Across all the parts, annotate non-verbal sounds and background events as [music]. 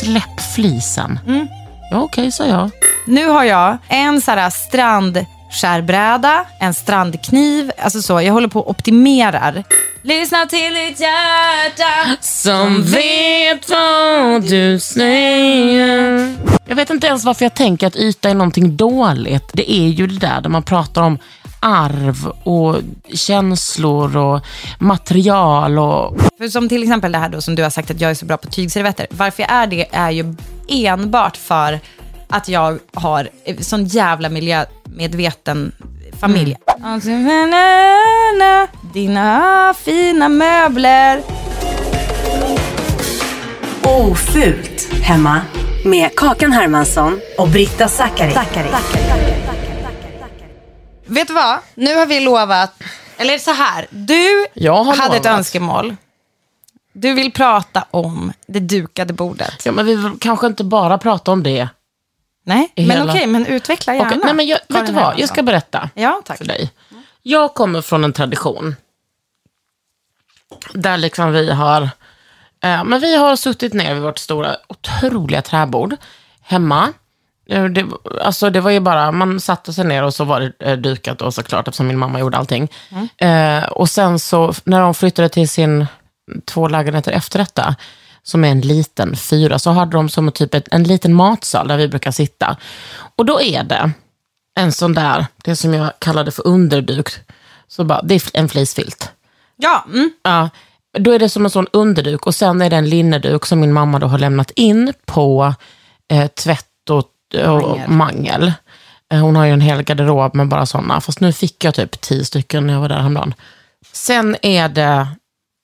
Släpp flisen. Ja, okej, sa jag. Nu har jag en så här strandskärbräda, en strandkniv. Alltså så, jag håller på och optimerar. Lyssna till ditt hjärta. Som vet vad du säger. Jag vet inte ens varför jag tänker att yta är någonting dåligt. Det är ju det där där man pratar om arv och känslor och material och För som till exempel det här då som du har sagt att jag är så bra på tygservetter. Varför jag är det är ju enbart för att jag har sån jävla miljömedveten familj. Alltså, na, na, Dina fina möbler. Ofult hemma med Kakan Hermansson och Britta Zackari. Vet du vad? Nu har vi lovat, eller så här. Du hade ett önskemål. Du vill prata om det dukade bordet. Ja, men vi vill kanske inte bara prata om det. Nej, men hela- okej, men utveckla gärna. Okej, nej, men jag, vet du vad? Jag ska berätta Ja, tack. för dig. Jag kommer från en tradition där liksom vi har, eh, men vi har suttit ner vid vårt stora, otroliga träbord hemma. Det, alltså det var ju bara, man satte sig ner och så var det eh, dukat och såklart eftersom min mamma gjorde allting. Eh, och sen så, när de flyttade till sin två lägenheter efter detta, som är en liten fyra, så hade de som typ ett, en liten matsal där vi brukar sitta. Och då är det en sån där, det som jag kallade för underduk, så bara, det är en fleecefilt. Ja, mm. Ja, då är det som en sån underduk och sen är det en linneduk som min mamma då har lämnat in på eh, tvätt och, och Mangel. mangel. Eh, hon har ju en hel garderob med bara såna, fast nu fick jag typ tio stycken när jag var där häromdagen. Sen är det,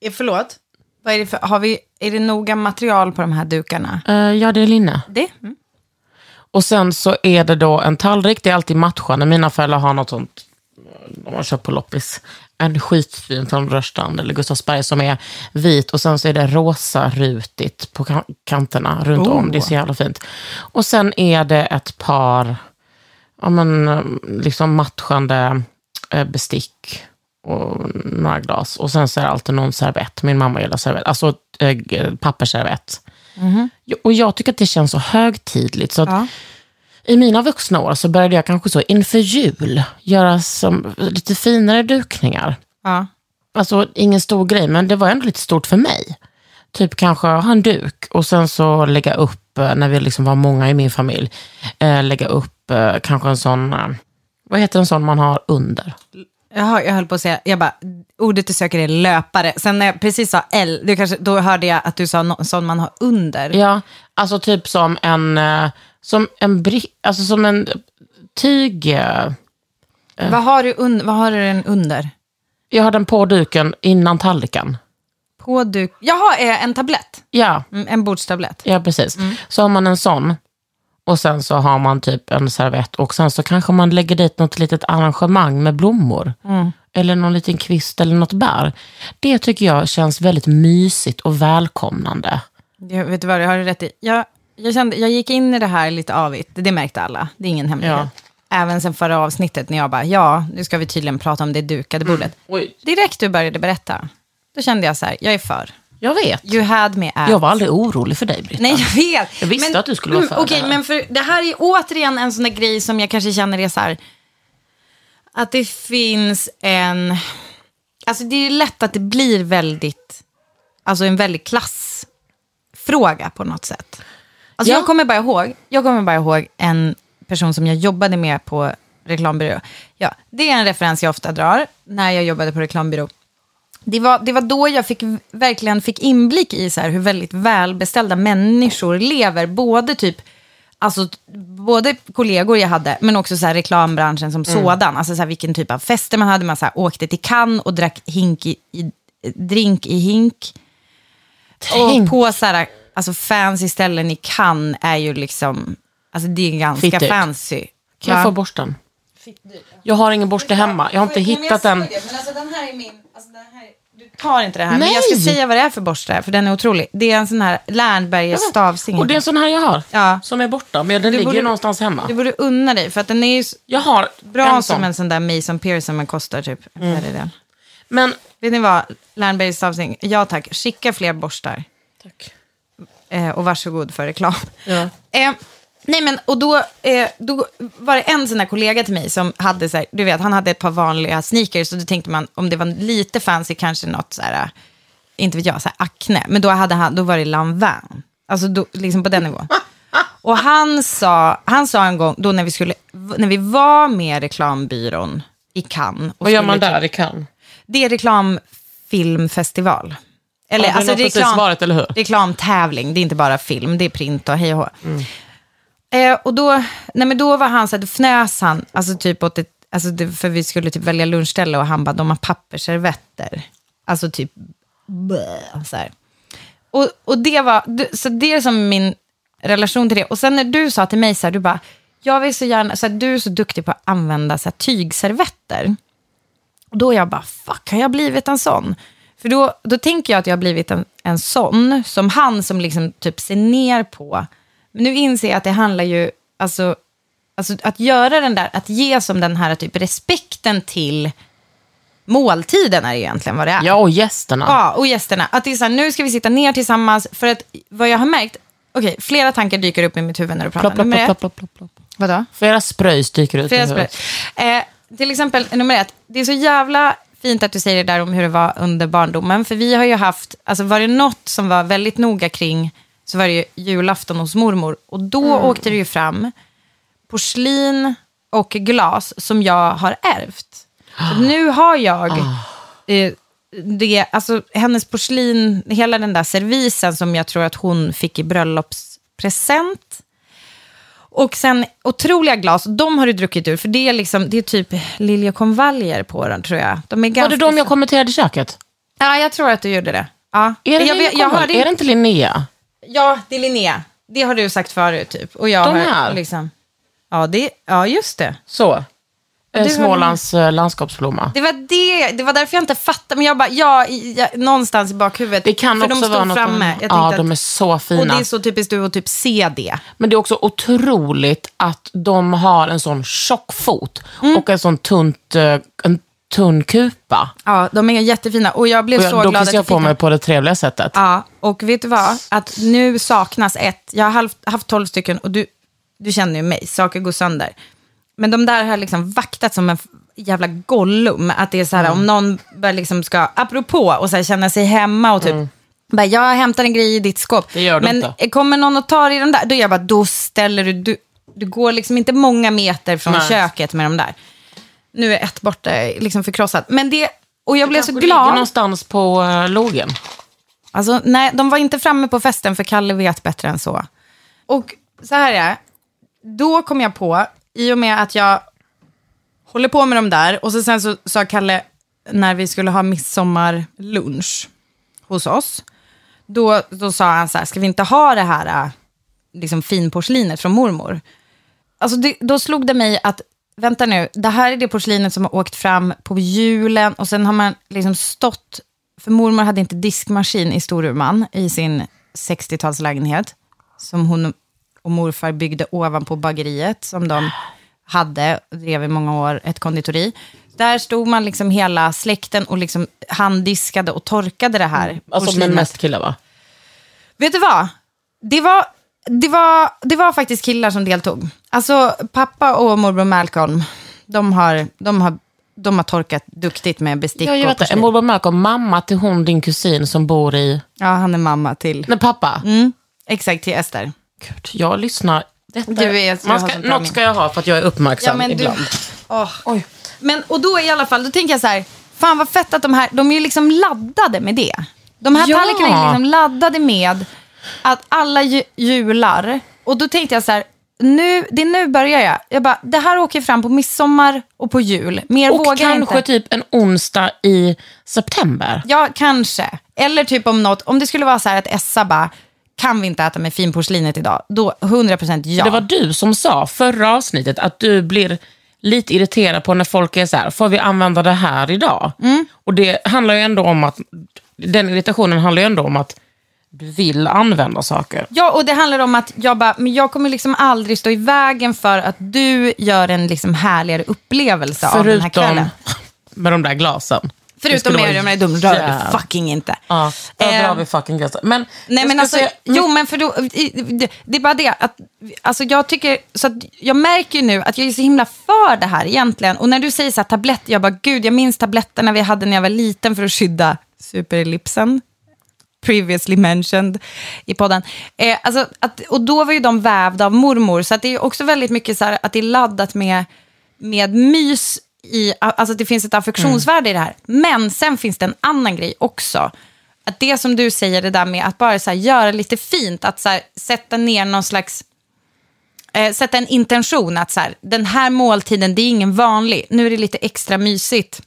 Eh, Förlåt? Vad är det för, har vi, är det noga material på de här dukarna? eh, ja det är linne. Det? Mm. Och sen så är det då en tallrik, det är alltid matchande. Mina föräldrar har något sånt, de har köpt på loppis. En skitfin från Rörstrand eller Gustavsberg som är vit och sen så är det rosa rutigt på kan- kanterna runt om. Det är så jävla fint. Och sen är det ett par ja, men, liksom matchande eh, bestick och några glas. Och sen så är det alltid någon servett. Min mamma gillar servett. Alltså äh, pappersservett. Och jag tycker att det känns så högtidligt. Så att Ja. I mina vuxna år så började jag kanske så inför jul göra som, lite finare dukningar. Ja. Alltså ingen stor grej, men det var ändå lite stort för mig. Typ kanske ha en duk och sen så lägga upp, eh, när vi liksom var många i min familj, eh, lägga upp eh, kanske en sån, eh, vad heter en sån man har under? Jaha, jag höll på att säga, jag bara, ordet du söker är löpare. Sen när jag precis sa L, du kanske, då hörde jag att du sa någon sån man har under. Ja, alltså typ som en, som en, alltså som en tyg, eh, Vad, har du un, vad har du den under? jag har den på duken innan tallriken. På duk, jaha, eh, en tablett? Ja, Mm, En bordstablett? Ja, precis. Så har man en sån och sen så har man typ en servett och sen så kanske man lägger dit något litet arrangemang med blommor. eller någon liten kvist eller något bär. Det tycker jag känns väldigt mysigt och välkomnande. Jag, vet du vad, jag har rätt i. Jag, jag, kände, jag gick in i det här lite avigt, det märkte alla. Det är ingen hemlighet. Även sen förra avsnittet när jag bara, ja, nu ska vi tydligen prata om det dukade bordet. Oj. Direkt du började berätta, då kände jag så här, jag är för. Jag vet. You had me at. Jag var aldrig orolig för dig, Britta. Nej, jag vet. Jag visste att du skulle vara för Okej, här. men för det här är återigen en sån där grej som jag kanske känner är så här, att det finns en, alltså det är lätt att det blir väldigt, alltså en väldigt klassfråga på något sätt. Alltså Ja. jag kommer bara ihåg, jag kommer bara ihåg en person som jag jobbade med på reklambyrå. Ja, det är en referens jag ofta drar när jag jobbade på reklambyrå. Det var, det var då jag fick, verkligen fick inblick i så här, hur väldigt välbeställda människor lever. Både typ, alltså, både kollegor jag hade, men också så här, reklambranschen som sådan. Alltså så här, vilken typ av fester man hade. Man så här, åkte till Cannes och drack hink i, i, drink i hink. Tänk. Och på så här, alltså, fancy ställen i Cannes är ju liksom, alltså det är ganska Fittigt. fancy. Kan jag få borsten? Jag har ingen borste hemma. Jag har inte hittat den. Men alltså den här är min, alltså du tar inte det här, men Nej. jag ska säga vad det är för borste, för den är otrolig. Det är en sån här Lernbergers stavsingel. Och det är en sån här jag har. Ja. Som är borta. Men den Du ligger borde- ju någonstans hemma. Du borde unna dig, för att den är ju Jag har bra en som en sån där Mason Pearson, men kostar typ Mm. fjärdedel. Men... Vet ni vad, Lernbergers stavsingel, ja tack, skicka fler borstar. Tack. Eh, och varsågod för reklam. Ja. Eh, nej men, och då, eh, då var det en sån här kollega till mig som hade så här, du vet, han hade ett par vanliga sneakers och då tänkte man om det var lite fancy kanske något så här, eh, inte vet jag, så här Acne, men då, hade han, då var det Lanvin. Alltså då, liksom på den nivån. Och han sa, han sa en gång, då när vi, skulle, när vi var med reklambyrån i Cannes. och Vad gör man där i Cannes? Det är reklamfilmfestival. Eller, Ja, den alltså har precis varit, eller hur? reklamtävling, det är inte bara film, det är print och hej och hå. Eh, och då, nej men då var han så här, då fnös han, alltså typ åt ett, alltså det, för vi skulle typ välja lunchställe och han bara, de har pappersservetter. Alltså typ, bleh, så här. Och, och det var, så det är som min relation till det. Och sen när du sa till mig så här, du bara, jag vill så gärna, så här, du är så duktig på att använda så här, tygservetter. Och då är jag bara, fuck, har jag blivit en sån? För då, då tänker jag att jag har blivit en, en sån, som han som liksom typ ser ner på. Men nu inser jag att det handlar ju, alltså, alltså att göra den där, att ge som den här typ respekten till måltiden är egentligen vad det är. Ja, och gästerna. Ja, och gästerna. Att det är så här, nu ska vi sitta ner tillsammans, för att vad jag har märkt, okej, flera tankar dyker upp i mitt huvud när du pratar. Plopp, plopp, plopp, plopp, plopp, plopp. Vadå? Flera spröjs dyker ut. Flera huvudet. spray. Eh, till exempel, nummer ett, det är så jävla fint att du säger det där om hur det var under barndomen. För vi har ju haft, alltså var det något som var väldigt noga kring, så var det ju julafton hos mormor. Och då åkte det ju fram porslin och glas som jag har ärvt. Så [gasps] nu har jag eh, det, alltså hennes porslin, hela den där servisen som jag tror att hon fick i bröllopspresent. Och sen otroliga glas, de har du druckit ur, för det är, liksom, det är typ liljekonvaljer på dem tror jag. De är Var ganska det de jag kommenterade i köket? Ja, jag tror att du gjorde det. Ja. Är det, jag, jag jag hörde är det inte Linnea? Ja, det är Linnea. Det har du sagt förut typ. Och jag De har, här? Liksom, ja, det, ja, just det. Så. Du Eh, har- Smålands eh, landskapsblomma. Det var, det, det var därför jag inte fattade, men jag bara, ja, ja någonstans i bakhuvudet. Det kan för också de vara något... framme. Jag ja, de är så och fina. det är så typiskt du att typ se det. Men det är också otroligt att de har en sån tjock fot Mm. och en sån tunt, eh, en tunn kupa. Ja, de är jättefina. Och jag blev Och jag, så då glad att kissar jag på mig på det trevliga sättet. Ja, och vet du vad? Att nu saknas ett. Jag har haft, haft 12 stycken och du, du känner ju mig, saker går sönder. Men de där har liksom vaktat som en jävla gollum. Att det är så här, Mm. om någon liksom ska, apropå, och så här, känna sig hemma och typ, bara, jag hämtar en grej i ditt skåp. Mm. Det gör Men inte. kommer någon och tar i de där, då jag bara, då ställer du, du, du går liksom inte många meter från Nej. köket med de där. Nu är ett borta, liksom förkrossat. Men det, och jag blev så glad. någonstans på uh, logen. Alltså, nej, de var inte framme på festen för Kalle vet bättre än så. Och så här är det. Då kom jag på, i och med att jag håller på med de där, och så sen så sa Kalle, när vi skulle ha midsommarlunch hos oss, då, då sa han så här, ska vi inte ha det här äh, liksom finporslinet från mormor? Alltså det, då slog det mig att vänta nu, det här är det porslinet som har åkt fram på julen och sen har man liksom stått, för mormor hade inte diskmaskin i Storuman i sin 60-talslägenhet som hon och morfar byggde ovanpå bageriet som de hade, drev i många år, ett konditori. Där stod man liksom hela släkten och liksom handdiskade och torkade det här Alltså men mest killar va? Vet du vad? Det var, det, var, det var faktiskt killar som deltog. Alltså pappa och morbror Malcolm, de har, de har, de har torkat duktigt med bestick Ja, jag och porslin. Morbror Malcolm, mamma till hon din kusin som bor i... Ja, han är mamma till. Nej, pappa. Mm, exakt, till Ester. Gud, jag lyssnar. Detta, Du vet, man ska, något ska jag ha för att jag är uppmärksam du, ibland. Åh. Men, och då i alla fall, då tänker jag så här, fan vad fett att de här, de är ju liksom laddade med det. De här Ja. tallrikarna är liksom laddade med att alla ju, jular, och då tänkte jag så här, nu, det är nu börjar jag. Jag bara, det här åker fram på midsommar och på jul. Mer Och vågar jag kanske inte. typ en onsdag i september. Ja, kanske. Eller typ om något, om det skulle vara så här att Essa bara, kan vi inte äta med finporslinet idag? Då 100% ja. Det var du som sa förra avsnittet att du blir lite irriterad på när folk är så här, får vi använda det här idag? Mm. Och det handlar ju ändå om att, den irritationen handlar ju ändå om att du vill använda saker. Ja, och det handlar om att jag bara, men jag kommer liksom aldrig stå i vägen för att du gör en liksom härligare upplevelse av den här Förutom kvällen. med de där glasen. Förutom de där dum, rör jävligt- du fucking inte. Ja, där Eh, drar vi fucking glasen. Men, Nej men alltså, säga- jo men för då, det, det är bara det att, alltså jag tycker, så jag märker ju nu att jag är så himla för det här egentligen. Och när du säger så här tabletter, jag bara gud jag minns tabletterna vi hade när jag var liten för att skydda superellipsen. Previously mentioned i podden. Eh, alltså att, och då var ju de vävda av mormor, så att det är också väldigt mycket så här att det är laddat med, med mys i, alltså det finns ett affektionsvärde i det här. Men sen finns det en annan grej också. Att det som du säger, det där med att bara så här, göra lite fint, att så här, sätta ner någon slags eh, sätta en intention att så här, den här måltiden, det är ingen vanlig. Nu är det lite extra mysigt.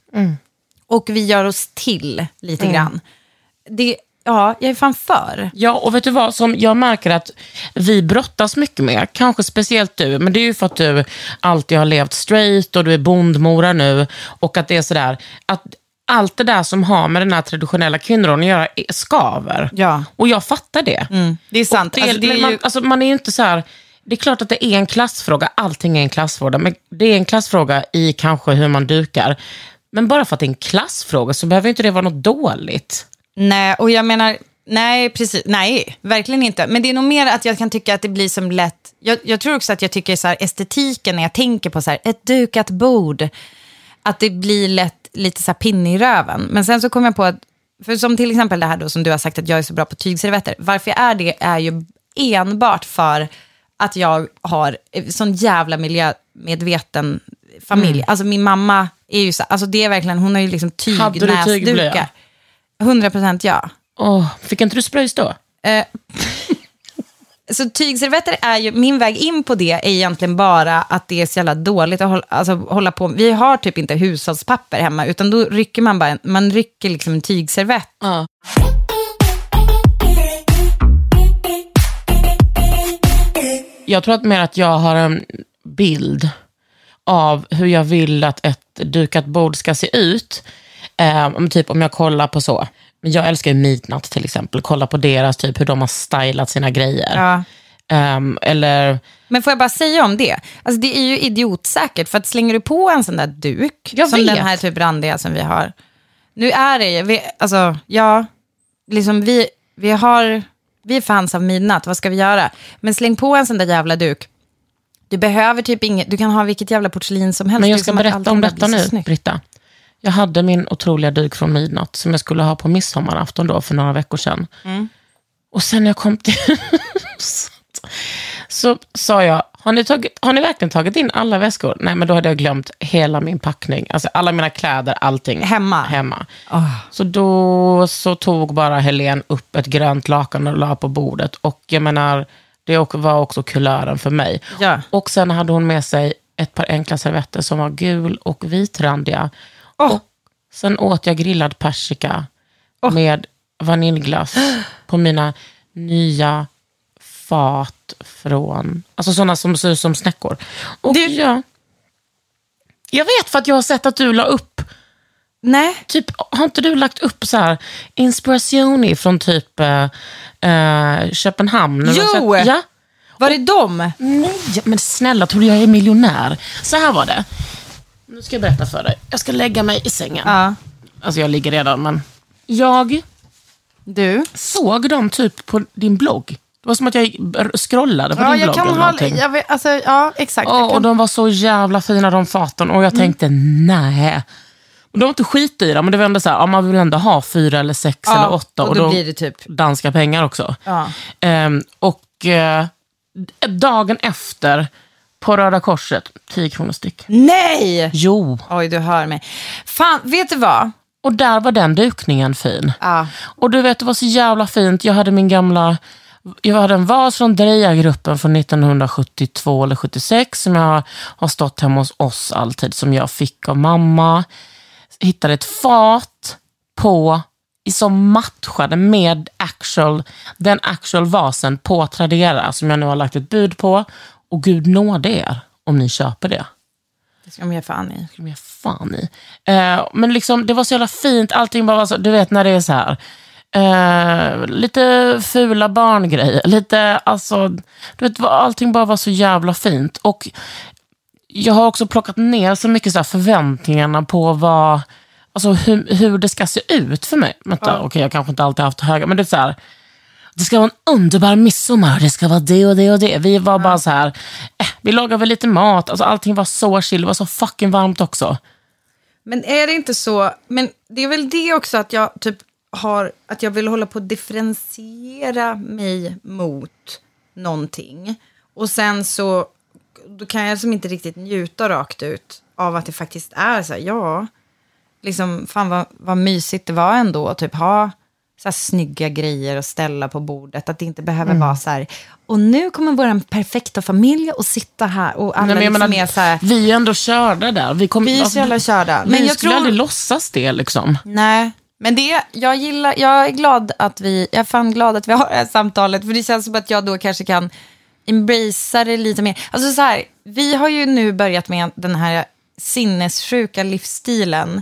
Och vi gör oss till lite grann. Det, ja, jag är fan för. Ja, och vet du vad som jag märker att vi brottas mycket med, kanske speciellt du, men det är ju för att du alltid har levt straight och du är bondmora nu och att det är sådär, att allt det där som har med den här traditionella kvinnorollen att göra är- skaver. Ja. Och jag fattar det. Det är sant. Och det, Alltså, det är men ju- man, alltså, man är ju inte så här, det är klart att det är en klassfråga, allting är en klassfråga, men det är en klassfråga i kanske hur man dukar. Men bara för att det är en klassfråga så behöver inte det vara något dåligt. Nej, och jag menar, nej, precis, nej, verkligen inte. Men det är nog mer att jag kan tycka att det blir som lätt, jag, jag tror också att jag tycker så här, estetiken när jag tänker på så här, ett dukat bord, att det blir lätt lite så här pinne i röven. Men sen så kom jag på att, för som till exempel det här då som du har sagt att jag är så bra på tygservetter, varför jag är det är ju enbart för att jag har eh, sån jävla miljömedveten familj. Alltså min mamma är ju så, alltså det är verkligen, hon har ju liksom Hade du tygnäsdukar. 100 procent ja. Åh, fick inte du spröjs då? Eh, [laughs] så tygservetter är ju, min väg in på det är egentligen bara att det är så jävla dåligt att hålla, alltså, hålla på. Vi har typ inte hushållspapper hemma, utan då rycker man bara, en- man rycker liksom en tygservett. Ja. Jag tror att mer att jag har en bild av hur jag vill att ett dukat bord ska se ut. Om typ om jag kollar på så. Jag älskar ju Midnatt till exempel. Kolla på deras, typ hur de har stylat sina grejer. Ja. Ehm, eller, Men får jag bara säga om det? Alltså det är ju idiotsäkert, för att slänger du på en sån där duk, Jag som vet. den här typ randiga som vi har. Nu är det ju, vi, alltså ja, liksom vi, vi har, vi är fans av midnatt, vad ska vi göra? Men släng på en sån där jävla duk. Du behöver typ inget, du kan ha vilket jävla porslin som helst. men jag ska berätta om detta nu. Britta. Jag hade min otroliga duk från midnatt som jag skulle ha på midsommarafton då för några veckor sedan. Mm. Och sen när jag kom till huset så sa jag, har ni, tagit, har ni verkligen tagit in alla väskor? Nej, men då hade jag glömt hela min packning. Alltså alla mina kläder, allting. Hemma? Hemma. Så då så tog bara Helen upp ett grönt lakan och la på bordet. Och jag menar, det var också kulören för mig. Ja. Och sen hade hon med sig ett par enkla servetter som var gul och vitrandiga. Åh. Och sen åt jag grillad persika med vaniljglass [gasps] på mina nya fat från, alltså sådana som ser ut som snäckor. Och Du- ja, Jag vet för att jag har sett att du la upp, Nej. typ, har inte du lagt upp så här inspirationer från typ eh, eh, Köpenhamn? Jo! sett- Ja. Var det dem? Nej, men snälla, tror du jag är miljonär? Så här var det. Nu ska jag berätta för dig. Jag ska lägga mig i sängen. Ja. Alltså jag ligger redan, men... Jag Du? såg dem typ på din blogg. Det var som att jag scrollade på Ja, din jag blogg kan eller ha... någonting. Jag vet, alltså, ja, exakt. Ja, Jag och kan, de var så jävla fina de faten och jag tänkte nej. Och de var inte skitdyra, men det var ändå så här, ja, man vill ändå ha fyra eller sex Ja, eller åtta. och då blir det typ- danska pengar också. Ja. Ehm, och eh, dagen efter, på Röda Korset, 10 kronor styck. Nej! Jo, Oj, du hör mig. Fan, vet du vad? och där var den dukningen fin. Ja. Och du vet, det var så jävla fint. Jag hade min gamla... Jag hade en vas från Dreja-gruppen från 1972 eller 76 som jag har stått hemma hos oss alltid, som jag fick av mamma. Hittade ett fat på, som matchade med actual, den actual vasen på Tradera, som jag nu har lagt ett bud på. Och gud nåde er om ni köper det Det ska de ge fan i. skulle de ge fan i. Eh, men liksom, det var så jävla fint. Allting bara var så, du vet när det är så här. Eh, lite fula barngrejer. Lite, alltså, du vet, allting bara var så jävla fint. Och jag har också plockat ner så mycket så här förväntningarna på vad, alltså hur, hur det ska se ut för mig. Vänta, okej, jag kanske inte alltid haft höga, men det är så här. Det ska vara en underbar midsommar, det ska vara det och det och det. Vi var bara så här, eh, vi lagade väl lite mat, alltså allting var så chill, det var så fucking varmt också. Men är det inte så, men det är väl det också att jag typ har, att jag vill hålla på att differentiera mig mot någonting. Och sen så, då kan jag som inte riktigt njuta rakt ut av att det faktiskt är så här, ja, liksom fan vad, vad mysigt det var ändå typ ha så här snygga grejer att ställa på bordet. Att det inte behöver vara så här, och nu kommer vår perfekta familj att sitta här och alla Nej, men liksom menar, är så här, Vi är ändå körda där. Vi, kom, vi är så jävla körda. Men Men vi jag skulle tror... aldrig låtsas det liksom. Nej, men det, jag gillar, jag är glad att vi, jag är fan glad att vi har det här samtalet, för det känns som att jag då kanske kan embracea det lite mer. Alltså så här, vi har ju nu börjat med den här sinnessjuka livsstilen.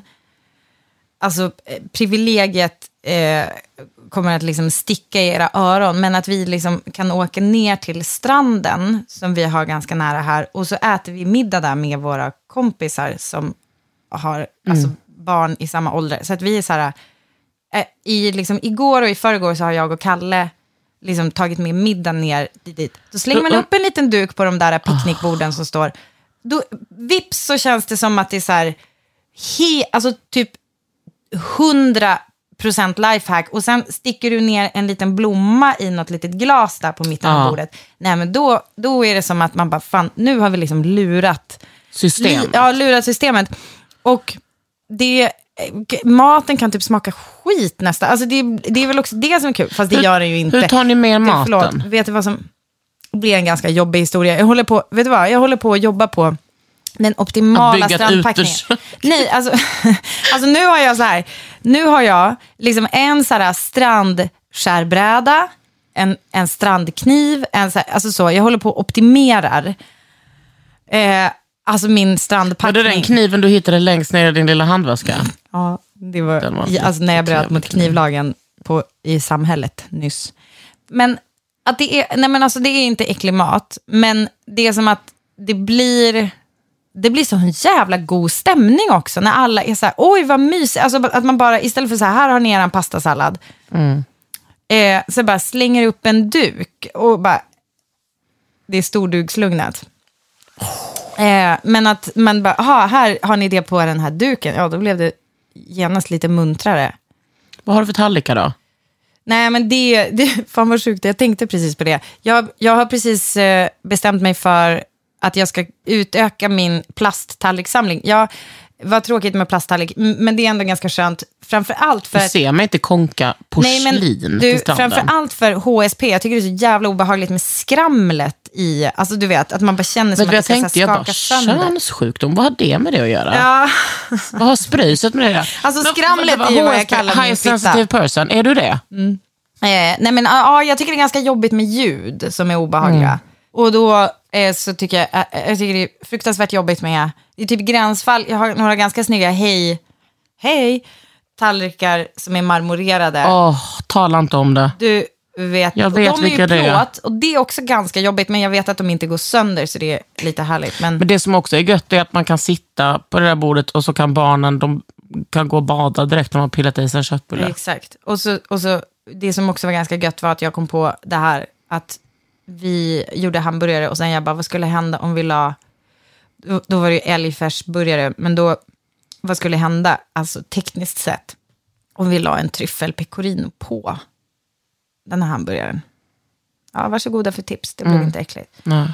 Alltså eh, privilegiet eh, kommer att liksom sticka i era öron, men att vi liksom kan åka ner till stranden, som vi har ganska nära här, och så äter vi middag där med våra kompisar som har alltså, barn i samma ålder. Så att vi är så här, eh, i, liksom, igår och i förrgår så har jag och Kalle liksom, tagit med middag ner dit. Då slänger man upp en liten duk på de där picknickborden som står. Då, vips så känns det som att det är så här, he, alltså typ 100 procent lifehack och sen sticker du ner en liten blomma i något litet glas där på mitten av bordet. Nej men då, då är det som att man bara, fan, nu har vi liksom lurat System. Li- Ja, lurat systemet. Och det, maten kan typ smaka skit nästan. Alltså det, det är väl också det som är kul, fast det Hur- gör den ju inte. hur tar ni med Det- maten? Förlåt, vet du vad som blir en ganska jobbig historia? Jag håller på, vet du vad, jag håller på att jobba på den optimala strandpackningen. Nej, alltså, [laughs] alltså nu har jag så här, nu har jag liksom en så här strandskärbräda, en, en strandkniv, en så här, alltså så, jag håller på och optimerar. Eh, alltså min Var strandpackning. det den kniven du hittade längst ner i din lilla handväska? Ja, det var, Den var i, alltså när jag bröt mot knivlagen på, i samhället nyss. Men, att det, är, nej men alltså det är inte äcklig mat, men det är som att det blir, det blir sån jävla god stämning också när alla är så här, oj vad mysigt, alltså att man bara, istället för så här, här har ni er pastasallad, eh, så bara slänger upp en duk och bara, det är stordugslugnet. Eh, men att man bara, aha, här har ni det på den här duken, ja då blev det genast lite muntrare. Vad har du för tallrikar då? Nej, men det, det [laughs] fan vad sjukt, jag tänkte precis på det. Jag, jag har precis eh, bestämt mig för att jag ska utöka min plasttallrikssamling. Jag, vad tråkigt med plasttallrik, men det är ändå ganska skönt. Framför allt för Du ser mig inte konka porslin Nej, men du, till stranden. framför allt för HSP, jag tycker det är så jävla obehagligt med skramlet i, alltså du vet, att man bara känner som att jag det ska tänkte? Jag bara, skaka sönder. könssjukdom, vad har det med det att göra? Ja, Vad har spruset med det att göra? Alltså, Men skramlet vad- är ju vad jag kallar min High fitta. sensitive person, är du det? Eh, nej men ja, jag tycker det är ganska jobbigt med ljud som är obehagliga. Mm. Och då eh, så tycker jag, eh, jag tycker det är fruktansvärt jobbigt med, det är typ gränsfall, jag har några ganska snygga hej, hej, tallrikar som är marmorerade. Åh, tala inte om det. Du vet, Jag vet de är ju plåt och det är också ganska jobbigt, men jag vet att de inte går sönder så det är lite härligt. Men, Men det som också är gött är att man kan sitta på det där bordet och så kan barnen de kan gå och bada direkt när man pillat i sig en köttbulle. Exakt. Och så, och så, det som också var ganska gött var att jag kom på det här att vi gjorde hamburgare och sen jag bara, vad skulle hända om vi la, då, då var det ju älgfärsburgare, men då, vad skulle hända, alltså tekniskt sett, om vi la en tryffel pecorino på den här hamburgaren? Ja, varsågoda för tips, det blev inte äckligt. Nej.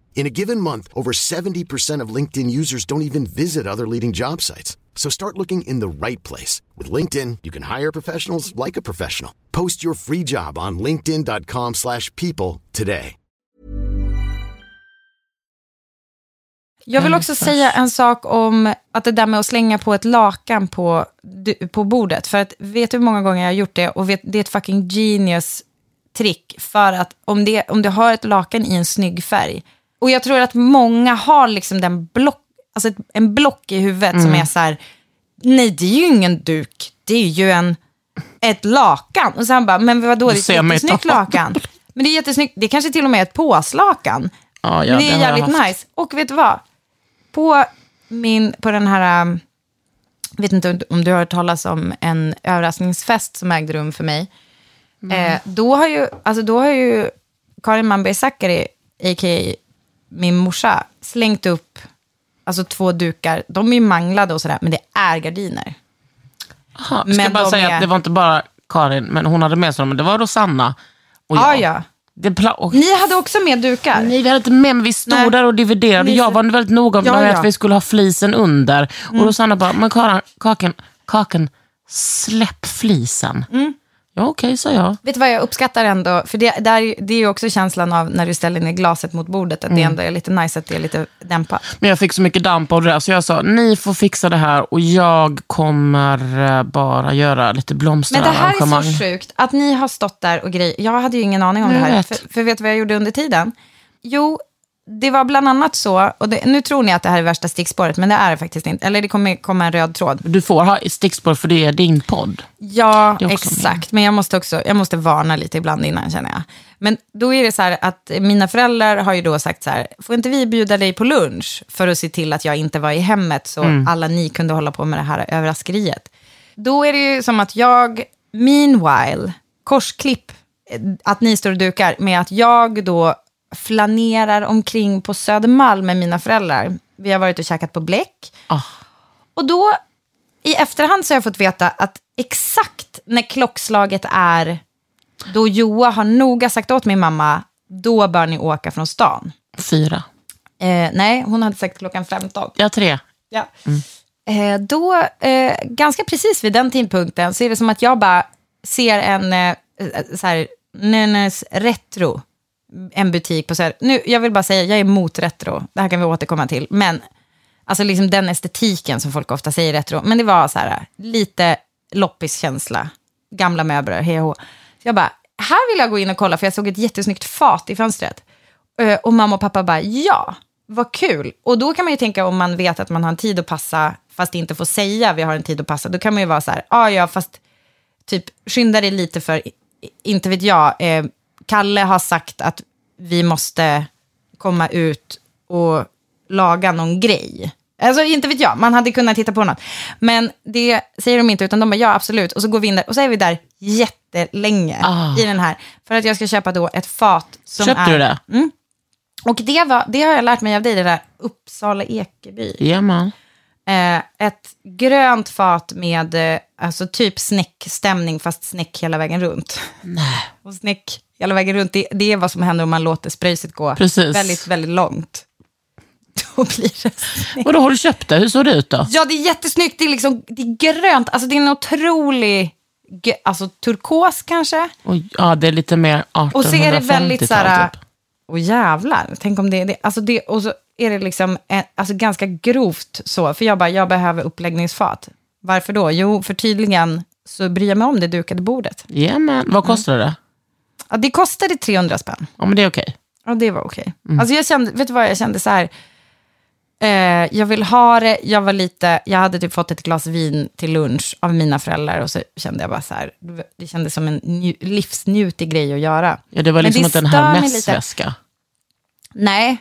In a given month, over 70% of LinkedIn users don't even visit other leading job sites. So start looking in the right place. With LinkedIn, you can hire professionals like a professional. Post your free job on linkedin.com slash people today. Jag vill också säga en sak om att det där med att slänga på ett lakan på, på bordet. För att vet du hur många gånger jag har gjort det? Och vet, det är ett fucking genius trick. För att om, det, om du har ett lakan i en snygg färg. Och jag tror att många har liksom den block, alltså ett, en block i huvudet som är så här, nej det är ju ingen duk, det är ju en, ett lakan. Och så han bara, men vadå, det är ett jättesnyggt lakan. Men det är jättesnyggt, det är kanske till och med ett påslakan. Ja, ja, Men det är jävligt nice. Och vet du vad? På, min, på den här, um, vet inte om- du har hört talas om en överraskningsfest som ägde rum för mig. Eh, då, har ju, alltså då har ju Karin Manberg Zackari, a.k.a. min morsa, slängt upp alltså två dukar. De är ju manglade och sådär, men det är gardiner. Aha, ska Men jag bara säga är- att det var inte bara Karin, men hon hade med sig dem. men Det var Rosanna och Ja, jag. ja. Det pla- och, Ni hade också med dukar. Nej, vi hade inte med, men vi stod Nej. där och dividerade. Ni- Jag var väldigt noga med Ja, att ja. Mm. vi skulle ha flisen under. Och Rosanna bara, men Karan, kaken, kaken, släpp flisen. Mm. Ja, okej, sa jag. Vet du vad jag uppskattar ändå? För det, där, det är ju också känslan av när du ställer ner glaset mot bordet, att det ändå är lite nice att det är lite dämpat. Men jag fick så mycket damp av det där, så jag sa, ni får fixa det här och jag kommer eh, bara göra lite Men det här blomsterarrangemang. är så sjukt, att ni har stått där och grejer. Jag hade ju ingen aning om Jag det här. För, för vet du vad jag gjorde under tiden? Jo, det var bland annat så, och det, nu tror ni att det här är värsta stickspåret, men det är det faktiskt inte. Eller det kommer komma en röd tråd. Du får ha stickspår för det är din podd. Ja, exakt. Men jag måste också jag måste varna lite ibland innan känner jag. Men då är det så här att mina föräldrar har ju då sagt så här, får inte vi bjuda dig på lunch för att se till att jag inte var i hemmet så alla ni kunde hålla på med det här överraskeriet. Då är det ju som att jag, meanwhile, korsklipp, eh, att ni står och dukar med att jag då flanerar omkring på Södermalm med mina föräldrar. Vi har varit och käkat på Bläck. Ah. Och då i efterhand så har jag fått veta att exakt när klockslaget är då Joa har noga sagt åt min mamma, då bör ni åka från stan. Fyra. Eh, nej, hon hade sagt klockan 15. Ja, tre. Ja. Eh, då, eh, ganska precis vid den tidpunkten, så är det som att jag bara ser en eh, så här, Nynnes Retro, en butik på så här, nu, jag vill bara säga, jag är emot retro, det här kan vi återkomma till, men Alltså liksom den estetiken som folk ofta säger retro. Men det var så här, lite loppiskänsla. Gamla möbler, hej och hå. Jag bara, här vill jag gå in och kolla för jag såg ett jättesnyggt fat i fönstret. Eh, och mamma och pappa bara, ja, vad kul. Och då kan man ju tänka om man vet att man har en tid att passa, fast inte får säga vi har en tid att passa, då kan man ju vara så här, ja, ja, fast typ skynda dig lite för, inte vet jag, eh, Kalle har sagt att vi måste komma ut och laga någon grej. Alltså inte vet jag, man hade kunnat titta på något. Men det säger de inte, utan de bara ja absolut. Och så går vi in där och så är vi där jättelänge Ah. i den här. För att jag ska köpa då ett fat som Köpte är... du det? Mm. Och det, var, det har jag lärt mig av dig, det där Uppsala Ekeby. Jajamän. Eh, ett grönt fat med eh, alltså typ snäckstämning, fast snäck hela vägen runt. Nej. Och snäck hela vägen runt, det, det är vad som händer om man låter spröjset gå Precis. väldigt, väldigt långt. [laughs] Då blir det snyggt. Och då har du köpt det? Hur såg det ut då? Ja, det är jättesnyggt. Det är, liksom, det är grönt. Alltså, det är en otrolig... Alltså turkos kanske. Och, ja, det är lite mer 1850-tal Och så är det väldigt så här... Typ. Och jävlar, tänk om det är det. Alltså det och så är det liksom eh, alltså ganska grovt så. För jag bara, jag behöver uppläggningsfat. Varför då? Jo, för tydligen så bryr jag mig om det dukade bordet. Jajamän. Vad kostar det? Ja, det kostade 300 spänn. Ja, men det är okej. Ja, det var okej. Alltså jag kände, vet du vad jag kände så här? Eh, jag vill ha det, jag var lite, jag hade typ fått ett glas vin till lunch av mina föräldrar och så kände jag bara så här, det kändes som en nju, livsnjutig grej att göra. Ja, det var Men liksom det inte en stör här mig lite. Nej,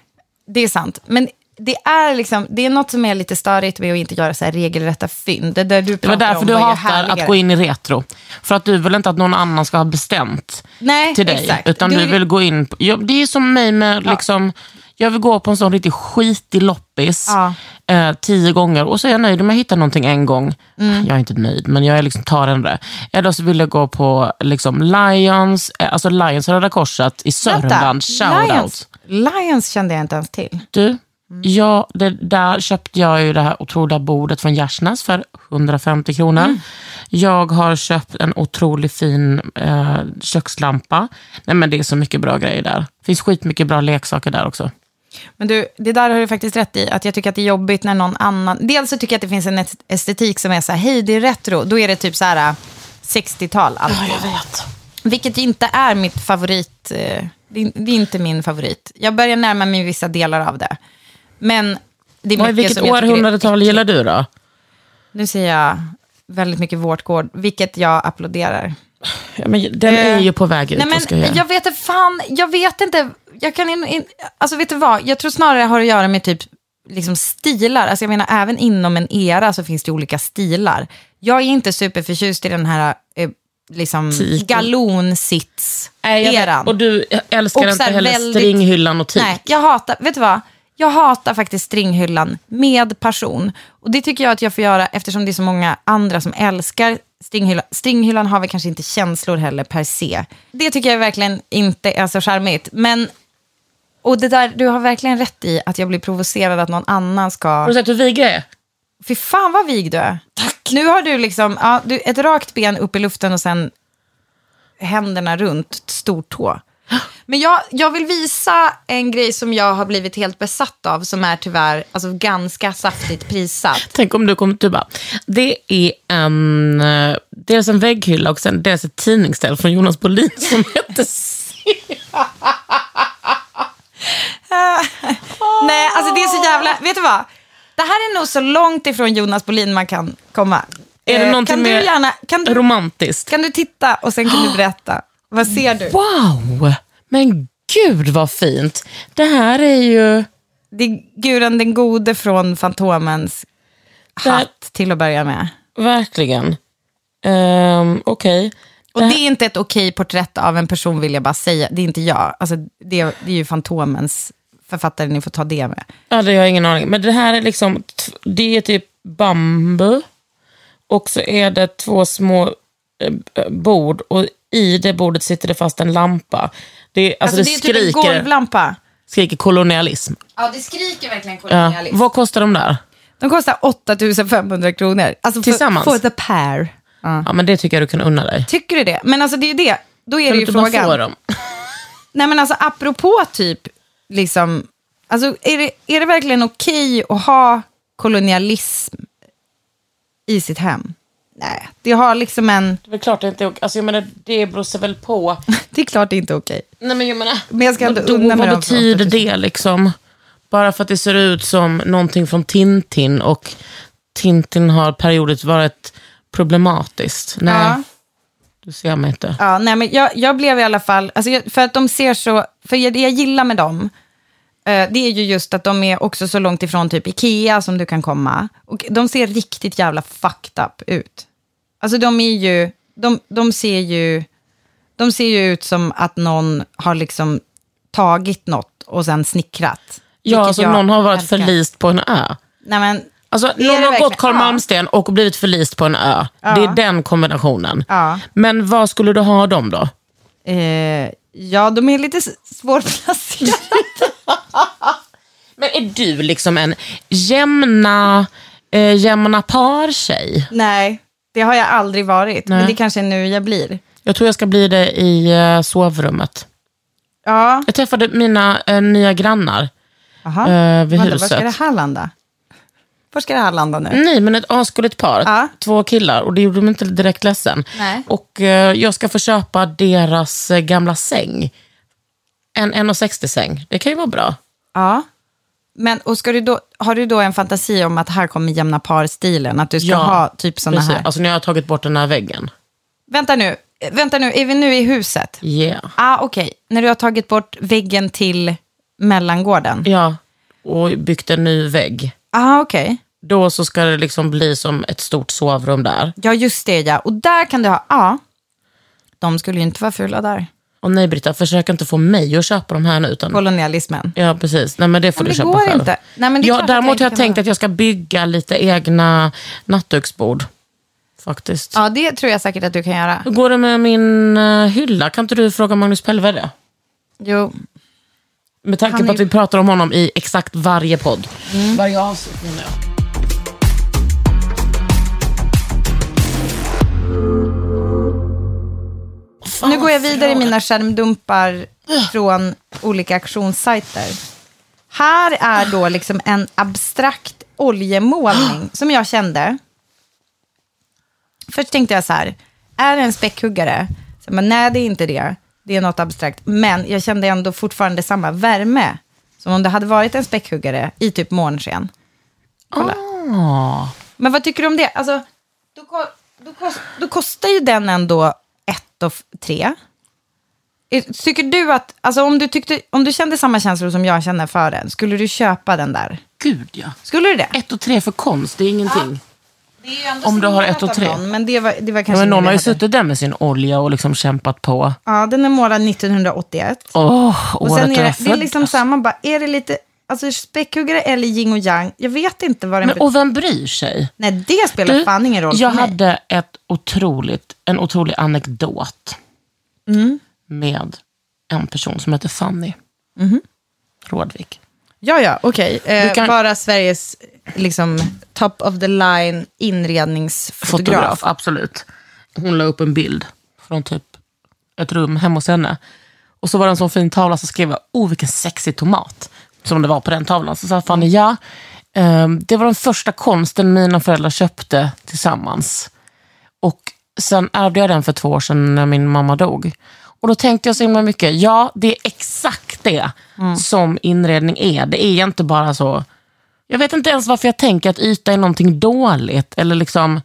det är sant. Men det är, liksom, det är något som är lite störigt med att inte göra så här regelrätta fynd. Det, där du Det var därför om du hatar härligare. att gå in i retro. För att du vill inte att någon annan ska ha bestämt Nej, till dig. exakt. Utan du, vill gå in på, ja, Det är som mig med, liksom, jag vill gå på en sån riktigt skitig loppis Ja. eh, tio gånger och så är jag nöjd om jag hittar någonting en gång. Mm. Jag är inte nöjd, men jag är liksom, tar ändå det. Eller så vill jag gå på liksom, Lions, eh, alltså Lions Röda Korset i Sörmland. Shoutout. Lions, Lions kände jag inte ens till. Du, ja, det, där köpte jag ju det här otroliga bordet från Gärsnäs för 150 kronor. Jag har köpt en otroligt fin eh, kökslampa. Nej, men det är så mycket bra grejer där. Det finns skitmycket bra leksaker där också. Men du, det där har du faktiskt rätt i. Att jag tycker att det är jobbigt när någon annan... Dels så tycker jag att det finns en est- estetik som är så här, hej det är retro. Då är det typ så här äh, 60-tal alltid. jag vet. Vilket inte är mitt favorit. eh, Det är, det är inte min favorit. Jag börjar närma mig vissa delar av det. Men det är mycket vilket som jag århundradetal gillar du då? Nu säger jag väldigt mycket vårtgård, vilket jag applåderar. Ja, men den Eh, är ju på väg ut. Nej, ska jag men göra? jag vet inte, fan, jag vet inte. Jag kan in, in, alltså vet du vad, jag tror snarare det har att göra med typ liksom stilar. Alltså jag menar, även inom en era så finns det olika stilar. Jag är inte superförtjust i den här eh, liksom jag galonsits-eran. Och du älskar Och inte heller väldigt- stringhyllan och tyg. Nej, jag hatar, vet du vad? Jag hatar faktiskt stringhyllan med passion. Och det tycker jag att jag får göra eftersom det är så många andra som älskar stringhyllan. Stringhyllan har väl kanske inte känslor heller per se. Det tycker jag verkligen inte är så charmigt. Men, och det där, du har verkligen rätt i att jag blir provocerad att någon annan Har ska... du sett hur vig jag är? Fy fan vad vig du är. Tack. Nu har du liksom, ja, du, ett rakt ben upp i luften och sen händerna runt stortå. Men jag, jag vill visa en grej som jag har blivit helt besatt av, som är tyvärr alltså, ganska saftigt prissatt. Tänk om du kommer du bara, det är en, eh, dels en vägghylla och sen dels ett tidningsställ från Jonas Bolin [laughs] som heter [laughs] Nej, alltså det är så jävla... Vet du vad? Det här är nog så långt ifrån Jonas Bolin man kan komma. Är det Eh, någonting kan du gärna, kan du, romantiskt. kan du titta och sen kan du [gasps] berätta? Vad ser du? Wow, men gud vad fint. Det här är ju... Det är Guren den gode från Fantomens Det här- hatt till att börja med. Verkligen. Um, Okej. Och det är inte ett okej porträtt av en person vill jag bara säga. Det är inte jag. Alltså, det, det är ju Fantomens författare, ni får ta det med. Ja, det har jag ingen aning. Men det här är liksom, det är typ bambu. Och så är det två små bord och i det bordet sitter det fast en lampa. Det, är- alltså Alltså, det, det är typ en skriker, golvlampa. skriker kolonialism. Ja, det skriker verkligen Ja. kolonialism. Vad kostar de där? De kostar 8500 kronor. Alltså Tillsammans? For, for the pair. Ja, men det tycker jag du kan unna dig. Tycker du det? Men alltså det är det. Då är Kan det ju inte bara få frågan. dem? [laughs] Nej men alltså apropå typ, liksom, alltså är det, är det verkligen okej att ha kolonialism i sitt hem. Nej, det har liksom en... Det är väl klart det inte är okej. Alltså jag menar, det beror sig väl på. [laughs] Det är klart det inte är okej. Nej men jag menar, Men jag ska ändå unna mig vad dem betyder 80 000? det liksom? Bara för att det ser ut som någonting från Tintin och Tintin har periodiskt varit problematiskt. Nej, Ja. du ser mig inte. Ja, nej, men jag, jag blev i alla fall, alltså jag, för att de ser så, för jag- det jag gillar med dem, eh, det är ju just att de är också så långt ifrån typ Ikea som du kan komma. Och de ser riktigt jävla fucked up ut. Alltså de är ju, de, de ser ju, de ser ju ut som att någon har liksom tagit något och sen snickrat. Ja, Vilket alltså någon har varit älskar. förlist på en ö. Nej, men, Alltså, någon har verkligen? gått Carl Ja. Malmsten och blivit förlist på en ö. Ja. Det är den kombinationen. Ja. Men vad skulle du ha dem då? eh, ja, de är lite svårplacerade. [laughs] Men är du liksom en jämna, eh, jämna par-tjej? Nej, det har jag aldrig varit. Nej. Men det kanske är nu jag blir. Jag tror jag ska bli det i eh, sovrummet. Ja, Jag träffade mina eh, nya grannar Aha. eh, vid Vänta, var huset. ska det här landa? Var ska det här landa nu? Nej, men ett asgulligt par. Ja. Två killar och det gjorde mig inte direkt ledsen. Nej. Och eh, jag ska få köpa deras eh, gamla säng. En 1,60 säng. Det kan ju vara bra. Ja. Men och ska du då, har du då en fantasi om att här kommer jämna par-stilen? Att du ska Ja, ha typ sådana Precis. här? Alltså när jag har tagit bort den här väggen. Vänta nu, vänta nu, är vi nu i huset? Yeah. Ah, okej. När du har tagit bort väggen till mellangården? Ja, och byggt en ny vägg. Ah, okej. Då så ska det liksom bli som ett stort sovrum där. Ja, just det ja. Och där kan du ha, ja. De skulle ju inte vara fula där. Och nej Britta, försök inte få mig att köpa de här nu. Utan... Kolonialismen. Ja, precis. Nej, men det får Men du det köpa går själv. inte. Nej, men det ja, däremot har jag tänkt att jag ska bygga lite egna nattduksbord. Faktiskt. Ja, det tror jag säkert att du kan göra. Hur går det med min eh, hylla? Kan inte du fråga Magnus Pellvede? Jo, Med tanke Han på är- att vi pratar om honom i exakt varje podd. Varje avsnitt menar jag. Nu går jag vidare i mina skärmdumpar från olika auktionssajter. Här är då liksom en abstrakt oljemålning [gasps] som jag kände. Först tänkte jag så här, är det en späckhuggare? Så, men nej, det är inte det. Det är något abstrakt. Men jag kände ändå fortfarande samma värme. Som om det hade varit en späckhuggare i typ månsken. Kolla. Ah. Men vad tycker du om det? Alltså, då, då, kost, då kostar ju den ändå ett och tre. Tycker du att, alltså om du, tyckte, om du kände samma känslor som jag känner för den, skulle du köpa den där? Gud ja. Skulle du det? Ett och tre för konst, det är ingenting. Det är Om du har ett och tre. Någon, men det var, det var Ja, kanske men någon har ju suttit där med sin olja och liksom kämpat på. Ja, den är målad 1981. Åh, och året sen är jag det, det är liksom samma, bara, är det lite, alltså späckhuggare eller yin och yang? Jag vet inte vad den Men, och vem bryr sig? Nej, det spelar Du, fan ingen roll jag för mig. hade ett otroligt, en otrolig anekdot Mm. med en person som heter Fanny Mhm. Rådvik. Ja, ja, okej. Eh, Du kan- Bara Sveriges liksom, top of the line inredningsfotograf. Fotograf, absolut. Hon la upp en bild från typ ett rum hemma hos henne. Och så var det en sån fin tavla så skrev oh vilken sexig tomat. Som det var på den tavlan. Så sa Fanny, ja, ehm, det var den första konsten mina föräldrar köpte tillsammans. Och sen ärvde jag den för två år sedan när min mamma dog. Och då tänkte jag så himla mycket, ja det är exakt det som inredning är. Det är inte bara så, jag vet inte ens varför jag tänker att yta är någonting dåligt. Eller liksom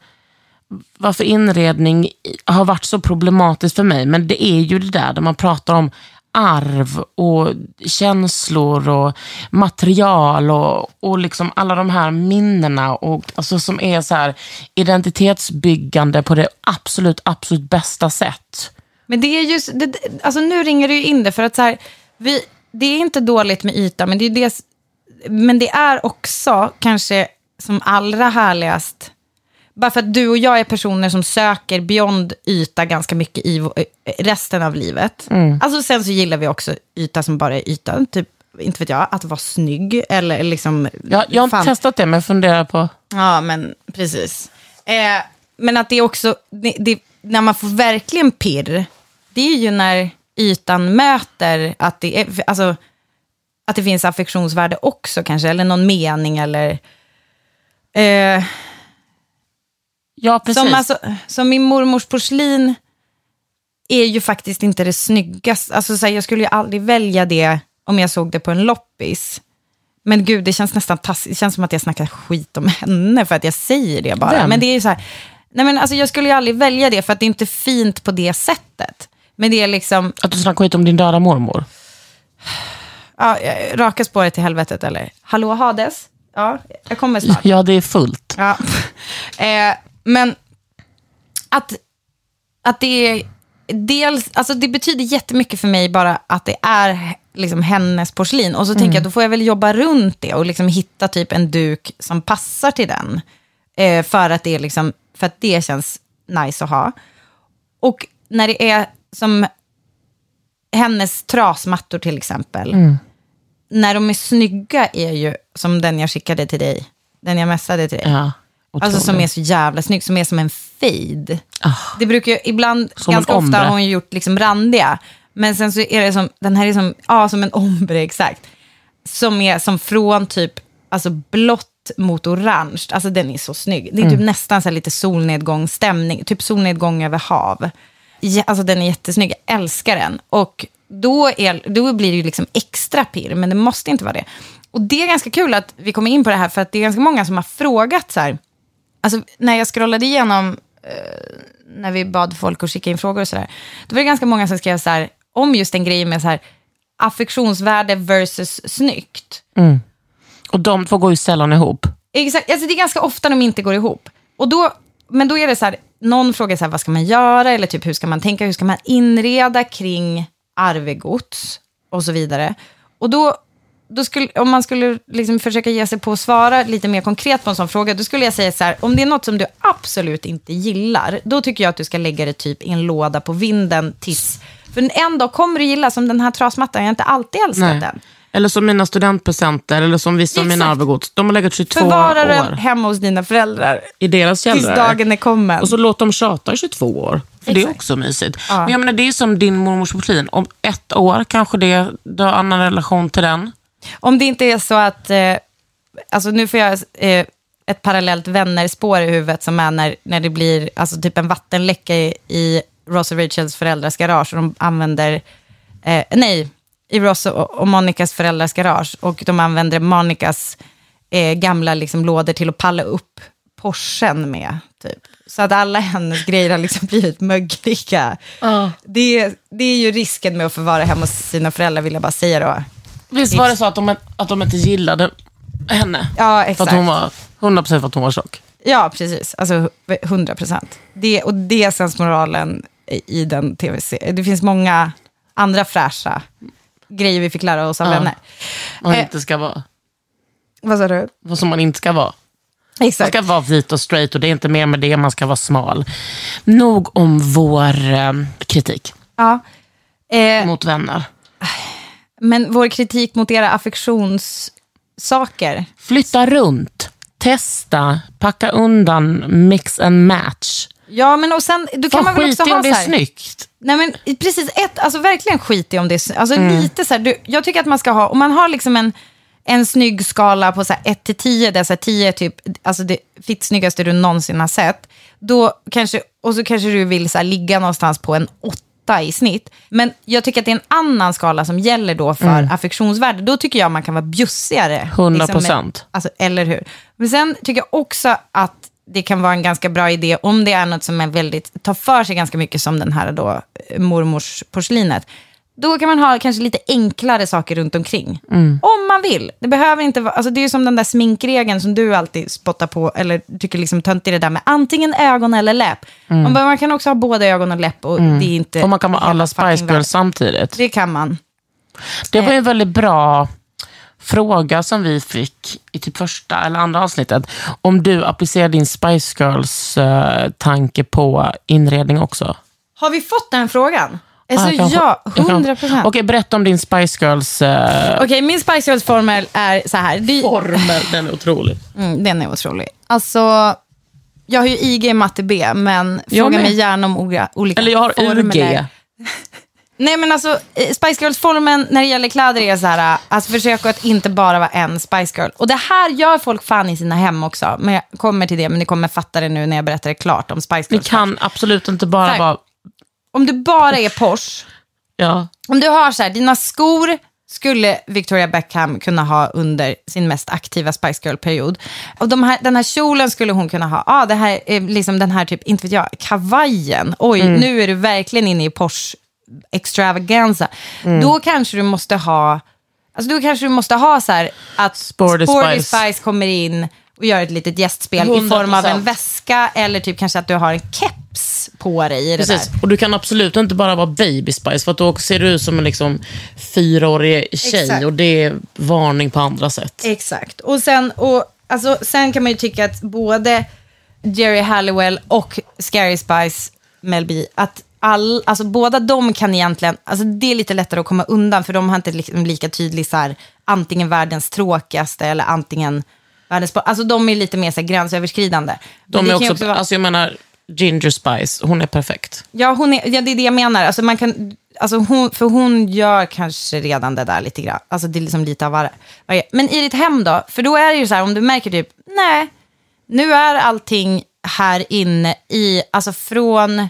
varför inredning har varit så problematiskt för mig. Men det är ju det där där man pratar om arv och känslor och material och, och liksom alla de här minnena och, alltså, som är så här identitetsbyggande på det absolut, absolut bästa sätt. Men det är just, det, alltså nu ringer det ju in det för att så här, vi, det är inte dåligt med yta, men det är, dels, men det är också kanske som allra härligast, bara för att du och jag är personer som söker beyond yta ganska mycket i vå- resten av livet. Alltså sen så gillar vi också yta som bara är yta, typ, inte vet jag, att vara snygg eller liksom... Jag, jag har inte fan. testat det, men funderar på... Ja, men precis. Eh, men att det är också, det, det, när man får verkligen pirr, det är ju när ytan möter att det, är, alltså, att det finns affektionsvärde också kanske, eller någon mening eller... Eh, Ja, precis. som, alltså, som min mormors porslin är ju faktiskt inte det snyggaste. Alltså, så här, jag skulle ju aldrig välja det om jag såg det på en loppis. Men gud, det känns nästan taskigt. Det känns som att jag snackar skit om henne för att jag säger det bara. Vem? Men det är ju så här, nej men alltså jag skulle ju aldrig välja det för att det är inte fint på det sättet. Men det är liksom, Att du snackar skit om din döda mormor. ja, raka spåret till helvetet eller? Hallå Hades? Ja, jag kommer snart. Ja, det är fullt. Ja. [laughs] Eh, men att, att det är dels, alltså det betyder jättemycket för mig bara att det är liksom hennes porslin. Och så tänker jag, då får jag väl jobba runt det och liksom hitta typ en duk som passar till den. Eh, för, att det är liksom, för att det känns nice att ha. Och när det är som hennes trasmattor till exempel. När de är snygga är ju som den jag skickade till dig. Den jag messade till dig. Ja, Alltså som är så jävla snygg, som är som en fade. Det brukar ju ibland, Som ganska ofta har hon gjort liksom randiga. Men sen så är det som, den här är som, ja som en ombre exakt. Som är som från typ, alltså blått mot orange. Alltså den är så snygg. Det är typ nästan så här lite solnedgångsstämning, typ solnedgång över hav. Alltså den är jättesnygg, jag älskar den. Och då, är, då blir det ju liksom extra pirr, men det måste inte vara det. Och det är ganska kul att vi kommer in på det här, för att det är ganska många som har frågat så här, Alltså, när jag scrollade igenom, eh, när vi bad folk att skicka in frågor och sådär, då var det ganska många som skrev så här, om just en grej med så här, affektionsvärde versus snyggt. Och de två går ju sällan ihop. Exakt, alltså det är ganska ofta de inte går ihop. Och då, men då är det så här, någon frågar så här, vad ska man göra? Eller typ hur ska man tänka? Hur ska man inreda kring arvegods? Och så vidare. Och då, då skulle, om man skulle liksom försöka ge sig på att svara lite mer konkret på en sån fråga, då skulle jag säga så här, om det är något som du absolut inte gillar, då tycker jag att du ska lägga det typ i en låda på vinden tills, för en dag kommer du gilla, som den här trasmattan, jag har inte alltid älskat Nej. den. Eller som mina studentpresenter, eller som vissa av mina Exakt. arvegods. De har legat 22 Förvara den år hemma hos dina föräldrar. i deras Tills källare. dagen är kommen. Och så låt dem tjata i 22 år. För det är Exakt. också mysigt. Ja. Men jag menar, det är som din mormors porslin. Om ett år kanske det, du har annan relation till den. Om det inte är så att, eh, alltså nu får jag eh, ett parallellt vännerspår i huvudet som är när, när det blir alltså typ en vattenläcka i, i Ross och Rachels föräldrars garage och de använder, eh, nej, i Ross och, och Monikas föräldrars garage och de använder Monikas eh, gamla liksom, lådor till att palla upp Porschen med. Typ. Så att alla hennes grejer har liksom [laughs] blivit mögliga. Det, är- det är ju risken med att förvara hemma hos sina föräldrar, vill jag bara säga då. Visst var det så att de, att de inte gillade henne? Ja, För exakt. att hon var, 100% för att hon var tjock. Ja, precis. Alltså 100 procent. Det, och det är sensmoralen i den tv-serien. Det finns många andra fräscha grejer vi fick lära oss av Ja. vänner. Man Eh. inte ska vara. Vad sa du? Vad som man inte ska vara. Man Exakt. ska vara vit och straight och det är inte mer med det, man ska vara smal. Nog om vår eh, kritik Ja. Eh, mot vänner. Men vår kritik mot era affektionssaker. Flytta runt, testa, packa undan, mix and match. Ja, men och sen, då kan man väl också ha om det så är här. snyggt. Nej men precis, ett, alltså verkligen skit i om det är sny- alltså Mm. lite så här, du, jag tycker att man ska ha, om man har liksom en, en snygg skala på så här 1 till 10, där så här 10 är typ, alltså det fitt snyggaste du någonsin har sett, då kanske, och så kanske du vill så här ligga någonstans på en 8 i snitt. Men jag tycker att det är en annan skala som gäller då för Mm. affektionsvärde. Då tycker jag man kan vara bjussigare. 100%. med- Alltså, eller hur? Men sen tycker jag också att det kan vara en ganska bra idé om det är något som är väldigt, tar för sig ganska mycket som den här då, eh, mormors porslinet. Då kan man ha kanske lite enklare saker runt omkring. Om man vill. Det behöver inte vara, alltså det är ju som den där sminkregeln som du alltid spottar på, eller tycker liksom tönt i det där med antingen ögon eller läpp. Man, bara, man kan också ha både ögon och läpp och det är inte... Och man kan vara alla Spice. Girls samtidigt. Det kan man. Det var ju en väldigt bra fråga som vi fick i typ första eller andra avsnittet. Om du applicerar din Spice Girls-tanke på inredning också. Har vi fått den frågan? Ah, Alltså, kan- ja, 100 procent. Okej, berätta om din Spice Girls... eh, Okej, min Spice Girls-formel är så här. Det, formel. Den är otrolig. [laughs] mm, den är otrolig. Alltså, jag har ju IG i matte B, men Jag fråga med. mig gärna om olika, olika Eller jag har formler. UG. [laughs] Nej men alltså, eh, Spice Girls-formen när det gäller kläder är så här, alltså försök att inte bara vara en Spice Girl. Och det här gör folk fan i sina hem också. Men jag kommer till det, men ni kommer fatta det nu när jag berättar det klart om Spice Ni Girls. kan absolut inte bara vara... Om du bara är Porsche, Ja. om du har så här, dina skor skulle Victoria Beckham kunna ha under sin mest aktiva Spice Girl-period. Och de här, den här kjolen skulle hon kunna ha. Ah, det här är liksom den här, typ, inte vet jag, kavajen. Oj, Mm. nu är du verkligen inne i Porsche extravaganza. Mm. Då kanske du måste ha, alltså då kanske du måste ha så här att Sporty Sporty Spice. Spice kommer in och gör ett litet gästspel i form av en 100%. väska eller typ kanske att du har en keps på dig i det Precis. där. Och du kan absolut inte bara vara baby spice för att då ser du ut som en liksom fyraårig tjej Exakt. och det är varning på andra sätt. Exakt. Och sen, och, alltså, sen kan man ju tycka att både Jerry Halliwell och Scary Spice, Mel B, att all, alltså, båda de kan egentligen, alltså, det är lite lättare att komma undan för de har inte liksom lika tydlig så här, antingen världens tråkigaste eller antingen. Alltså de är lite mer så här, gränsöverskridande. Men De är ju också, vara- alltså jag menar, Ginger Spice, hon är perfekt. Ja, hon är, ja, det är det jag menar. Alltså, man kan, alltså, hon, för hon gör kanske redan det där lite grann. Alltså, det är liksom lite av varje. Men i ditt hem då? För då är det ju så här, om du märker typ, nej, nu är allting här inne i, alltså från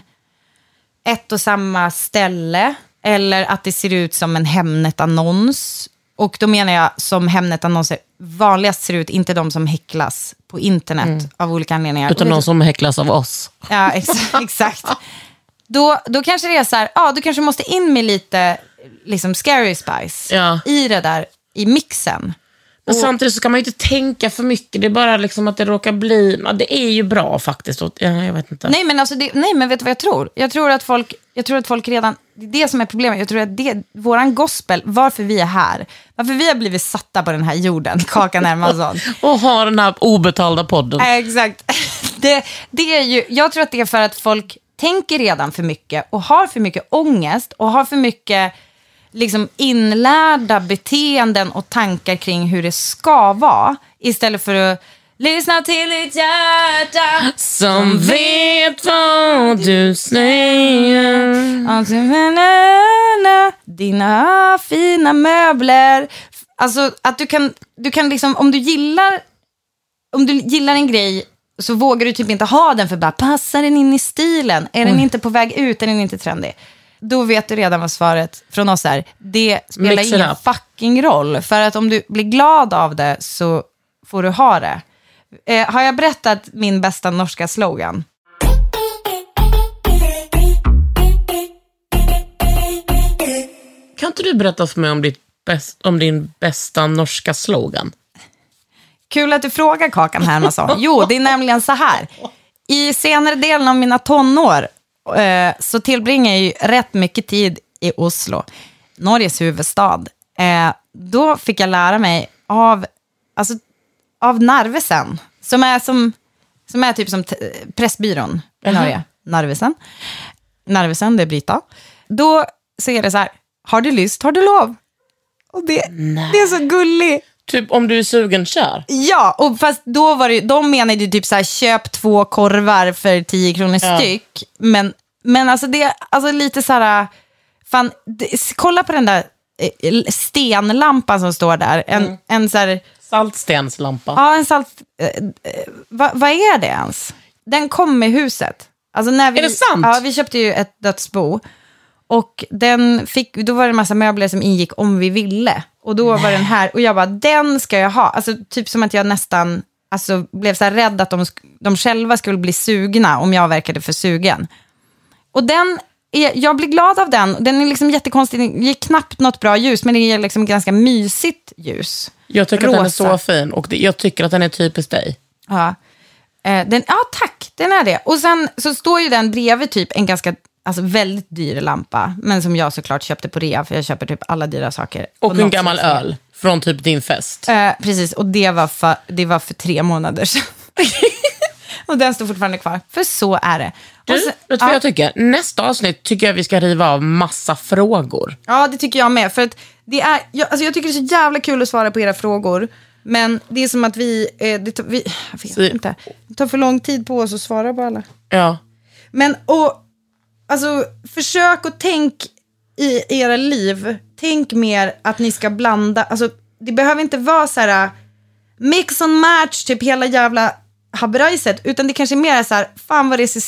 ett och samma ställe. Eller att det ser ut som en Hemnet-annons. Och då menar jag som Hemnet-annonser vanligast ser ut, inte de som häcklas på internet av olika anledningar. Utan Och de som häcklas av oss. Ja, ex- [laughs] exakt. Då, då kanske det är så här, ja, du kanske måste in med lite liksom scary spice Ja. i det där, i mixen. Men samtidigt så kan man ju inte tänka för mycket. Det är bara liksom att det råkar bli... Det är ju bra faktiskt. Och- Ja, jag vet inte. Nej, men alltså det, nej, men vet du vad jag tror? Jag tror att folk, jag tror att folk redan, det är det som är problemet. Jag tror att det, våran gospel, varför vi är här, varför vi har blivit satta på den här jorden, [laughs] Kakan Hermansson. Och ha den här obetalda podden. Exakt. [laughs] Det, det är ju, jag tror att det är för att folk tänker redan för mycket och har för mycket ångest och har för mycket liksom inlärda beteenden och tankar kring hur det ska vara istället för att lyssna till ditt hjärta Som vet vad du säger. Na, na, na, Dina fina möbler. Alltså att du kan, du kan liksom, om du gillar om du gillar en grej så vågar du typ inte ha den för bara, passar den in i stilen? Är den inte på väg ut? Är den inte trendig? Då vet du redan vad svaret från oss är. Det spelar Mix ingen fucking roll. För att om du blir glad av det så får du ha det. Eh, har jag berättat min bästa norska slogan? Kan inte du berätta för mig om, bäst, om din bästa norska slogan? Kul att du frågar Kakan Hermansson. Jo, det är nämligen så här. I senare delen av mina tonår eh, så tillbringar jag ju rätt mycket tid i Oslo, Norges huvudstad. Eh, då fick jag lära mig av, alltså, av Narvesen, som är, som, som är typ som Pressbyrån i Norge. Narvesen. Narvesen, det är Brita. Då så är det så här, har du lust har du lov. Och det, det är så gulligt. Typ om du är sugen, kör. Ja, och fast då var det, de menade ju typ så här, köp två korvar för 10 kronor Ja. styck. Men, men alltså det alltså lite så här, fan, det, kolla på den där eh, stenlampan som står där. En, Mm. en så här, Saltstenslampa. ja en salt, eh, eh, vad vad är det ens? Den kom med huset. Alltså när vi, Är det sant? Ja, vi köpte ju ett dödsbo. Och den fick, då var det en massa möbler som ingick om vi ville. Och då var den här, och jag bara, den ska jag ha. Alltså typ som att jag nästan alltså, blev så här rädd att de, sk- de själva skulle bli sugna om jag verkade för sugen. Och den, är, jag blir glad av den. Den är liksom jättekonstig, den ger knappt något bra ljus, men det ger liksom ganska mysigt ljus. Jag tycker att den är Rosa. så fin och det, jag tycker att den är typiskt dig. Ja. Eh, den, ja, tack, den är det. Och sen så står ju den bredvid typ en ganska, alltså väldigt dyr lampa, men som jag såklart köpte på rea, för jag köper typ alla dyra saker. Och en gammal sätt. öl från typ din fest. Eh, precis, och det var, för, det var för tre månader sedan. [laughs] och den står fortfarande kvar, för så är det. Du, sen- vet du vad ja, jag tycker? Nästa avsnitt tycker jag vi ska riva av massa frågor. ja, det tycker jag med. För att det är, jag, alltså jag tycker det är så jävla kul att svara på era frågor. Men det är som att vi, eh, det vi jag vet Så- inte, det tar för lång tid på oss att svara på alla. Ja. Men och, alltså, försök att tänk i era liv, tänk mer att ni ska blanda, alltså det behöver inte vara så här mix and match, typ hela jävla haberajset, utan det kanske är mer så här, fan vad det ser,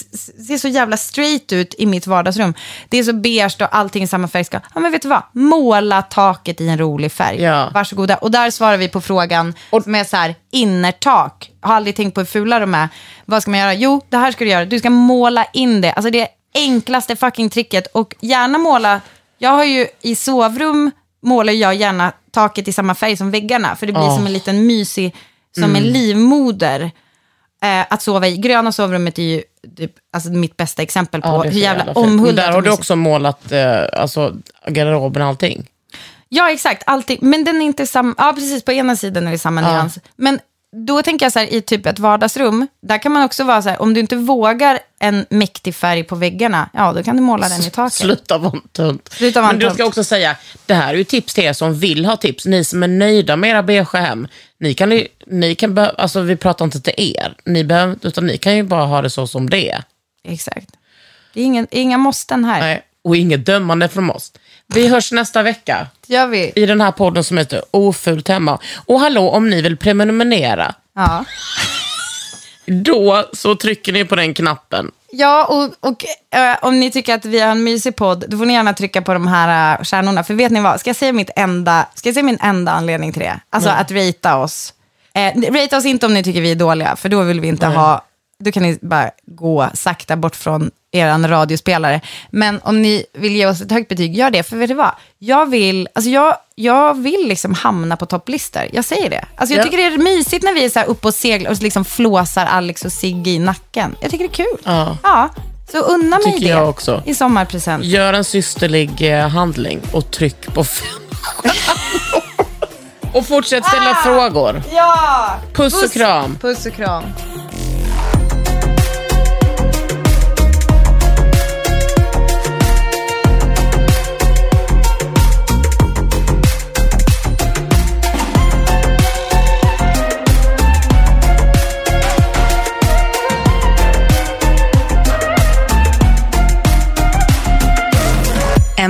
ser så jävla straight ut i mitt vardagsrum. Det är så beige och allting i samma färg. Ska, ja men vet du vad, måla taket i en rolig färg. Ja. Varsågoda. Och där svarar vi på frågan och, som är så här, innertak. Har aldrig tänkt på hur fula de är. Vad ska man göra? Jo, det här ska du göra. Du ska måla in det. Alltså det är enklaste fucking tricket. Och gärna måla, jag har ju i sovrum målar jag gärna taket i samma färg som väggarna. För det blir Oh. som en liten mysig, som en livmoder eh, att sova i. Gröna sovrummet är ju typ, alltså mitt bästa exempel på Ja, hur jävla. Men omhuldat Där har du också målat eh, alltså, garderoben och allting. Ja, exakt. Alltid. Men den är inte samma. Ja, precis. På ena sidan är det samma Ja. nyans. Men då tänker jag så här, i typ ett vardagsrum, där kan man också vara så här, om du inte vågar en mäktig färg på väggarna, ja, då kan du måla den i taket. Sluta vara en tunt. Sluta vara en Men du tunt. ska också säga, det här är ju tips till er som vill ha tips. Ni som är nöjda med era beige hem. Ni kan, ju- ni kan alltså vi pratar inte till er, ni behöver, utan ni kan ju bara ha det så som det är. Exakt. Det är ingen, inga måsten här. Nej, och inget dömande från oss. Vi hörs nästa vecka Det gör vi. i den här podden som heter Ofult hemma. Och hallå, om ni vill prenumerera, Ja. [laughs] då så trycker ni på den knappen. Ja, och, och eh, om ni tycker att vi har en mysig podd, då får ni gärna trycka på de här uh, stjärnorna. För vet ni vad, ska jag säga, mitt enda, ska jag säga min enda anledning till det? Alltså att ratea oss. Eh, rate oss inte om ni tycker vi är dåliga, för då vill vi inte ha, då kan ni bara gå sakta bort från er radiospelare. Men om ni vill ge oss ett högt betyg, gör det. För vet du vad? Jag vill, alltså jag, jag vill liksom hamna på topplistor. Jag säger det. Alltså jag Ja. tycker det är mysigt när vi är så här uppe och seglar och liksom flåsar Alex och Sigge i nacken. Jag tycker det är kul. Ja. Ja, så unna mig Tycker det jag också. i sommarpresent. Gör en systerlig eh, handling och tryck på fem. [laughs] Och fortsätt ställa frågor. Ja! Puss och kram. Puss och kram.